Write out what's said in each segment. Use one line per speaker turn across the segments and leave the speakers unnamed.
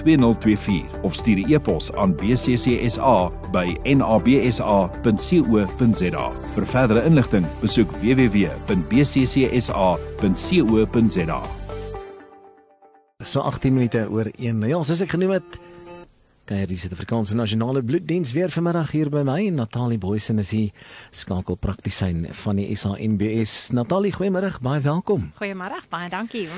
2024 of stuur 'n e-pos aan bccsa by nabsa.co.za. Vir verdere inligting, besoek www.bccsa.co.za.
So 18 minute oor 1. Nou ja, soos ek genoem het, kuier die Suid-Afrikaanse Nasionale Bloeddiens weer vanmiddag hier by my Natalie Boysen is hier skakelpraktisyn van die SANBS. Natalie, goeiemôre, baie welkom.
Goeiemôre, baie dankie.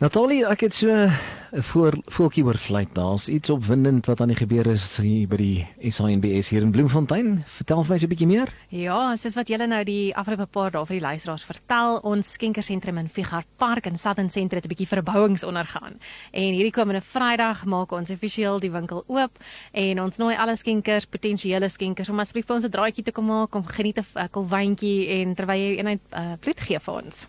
Natalie, ek het so 'n voor voeltjie oorvlieg. Daar's iets opwindend wat aan die gebeur is hier by die SANBS hier in Bloemfontein. Vertel vir my so 'n bietjie meer.
Ja, soos wat julle nou die afgelope paar dae vir die luisteraars vertel, ons skenkersentrum in Figart Park in Southern Centre het 'n bietjie verbouings ondergaan. En hierdie komende Vrydag maak ons offisieel die winkel oop en ons nooi alle skenkers, potensiële skenkers om asseblief vir ons 'n draaitjie te kom maak om geniet 'n kolwyntjie en terwyl jy eenheid uh, bloed gee vir ons.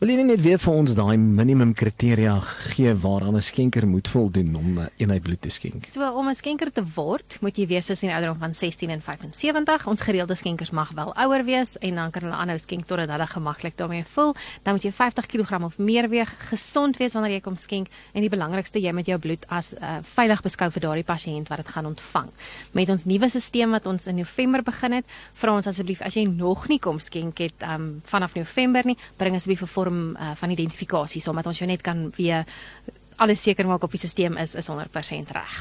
Wil jy net weer vir ons daai minimum kriteria gee waaraan 'n skenker moet voldoen om 'n eenheid bloed te skenk?
So om 'n skenker te word, moet jy wees tussen die ouderdom van 16 en 75. Ons gereelde skenkers mag wel ouer wees en dan kan hulle aanhou skenk totdat hulle gemaklik daarmee voel. Dan moet jy 50 kg of meer weeg, gesond wees wanneer jy kom skenk en die belangrikste jy met jou bloed as uh, veilig beskou vir daardie pasiënt wat dit gaan ontvang. Met ons nuwe stelsel wat ons in November begin het, vra ons asseblief as jy nog nie kom skenk het um, vanaf November nie, bring asseblief 'n vorm uh, van identifikasie sodat ons jou net kan weer alles seker maak op die stelsel is is 100% reg.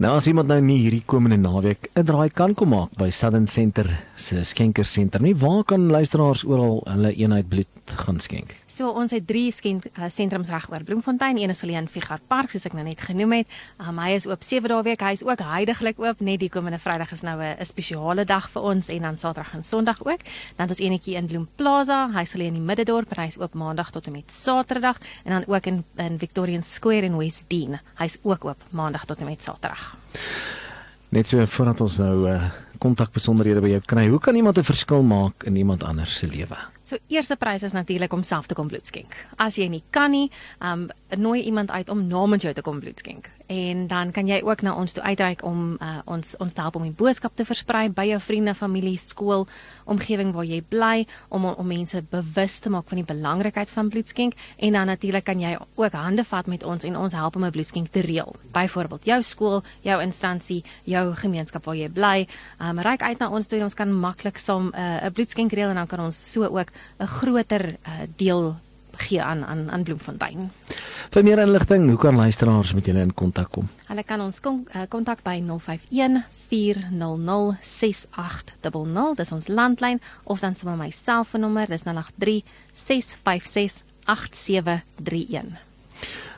Nou as iemand nou nie hierdie komende naweek 'n draai kan kom maak by Southern Center se skenkersentrum nie, waar kan luisteraars oral hulle eenheid bloed gaan skenk?
So ons het drie skenk uh, sentrums reg oor Bloemfontein, een is alleen Figart Park soos ek nou net genoem het. Um, hy is oop 7 dae week. Hy is ook heidaglik oop. Net die komende Vrydag is nou 'n spesiale dag vir ons en dan Saterdag en Sondag ook. Dan het ons eenetjie in Bloem Plaza. Hy sal in die middedorp, hy is oop Maandag tot en met Saterdag en dan ook in in Victorian Square in West Dean. Hy's ook oop Maandag tot en met Saterdag.
Net so voordat ons nou uh kontak besonderhede by jou kry. Hoe kan iemand 'n verskil maak in iemand anders se lewe?
So eerste prys is natuurlik om self te kom bloed skenk. As jy nie kan nie, um nooi iemand uit om namens jou te kom bloed skenk. En dan kan jy ook na ons toe uitreik om uh, ons ons te help om die boodskap te versprei by jou vriende, familie, skool, omgewing waar jy bly om om mense bewus te maak van die belangrikheid van bloed skenk en dan natuurlik kan jy ook hande vat met ons en ons help om 'n bloed skenk te reël. Byvoorbeeld jou skool, jou instansie, jou gemeenskap waar jy bly. Um reik uit na ons toe en ons kan maklik saam uh, 'n uh, bloed skenk reël en dan kan ons so ook 'n groter uh, deel gee aan aan aan Bloemfontein.
Vir meer inligting, hoe kan luisteraars met julle in kontak kom?
Hulle kan ons uh, kontak by 051 400 6800, dis ons landlyn of dan sommer my selfoonnommer, dis 083 656 8731.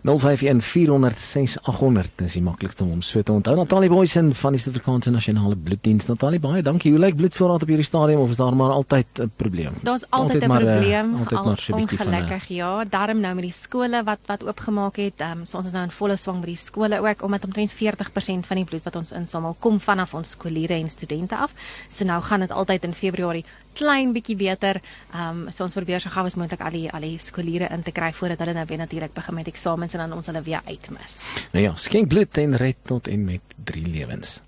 0514060800 dis die maklikste om so te onthou. Natalie Boysen van die Suid-Afrikaanse Nasionale Bloeddiens. Natalie, baie dankie. Hoe lyk bloedvoorraad op hierdie stadium of is daar maar altyd 'n probleem?
Daar's altyd 'n probleem.
Uh, altyd al, maar so 'n bietjie van
ongelukkig, ja. Daarom nou met die skole wat wat oopgemaak het. Ehm um, so ons is nou in volle swang by die skole ook omdat omtrent 40% van die bloed wat ons insamel kom vanaf ons skooliere en studente af. So nou gaan dit altyd in Februarie klein bietjie beter. Ehm um, so ons probeer so gou as moontlik al die al die skooliere in te kry voordat hulle nou weer natuurlik begin met eksamens en dan ons hulle weer uitmis.
Nou ja, skenk bloed en red tot en met drie lewens.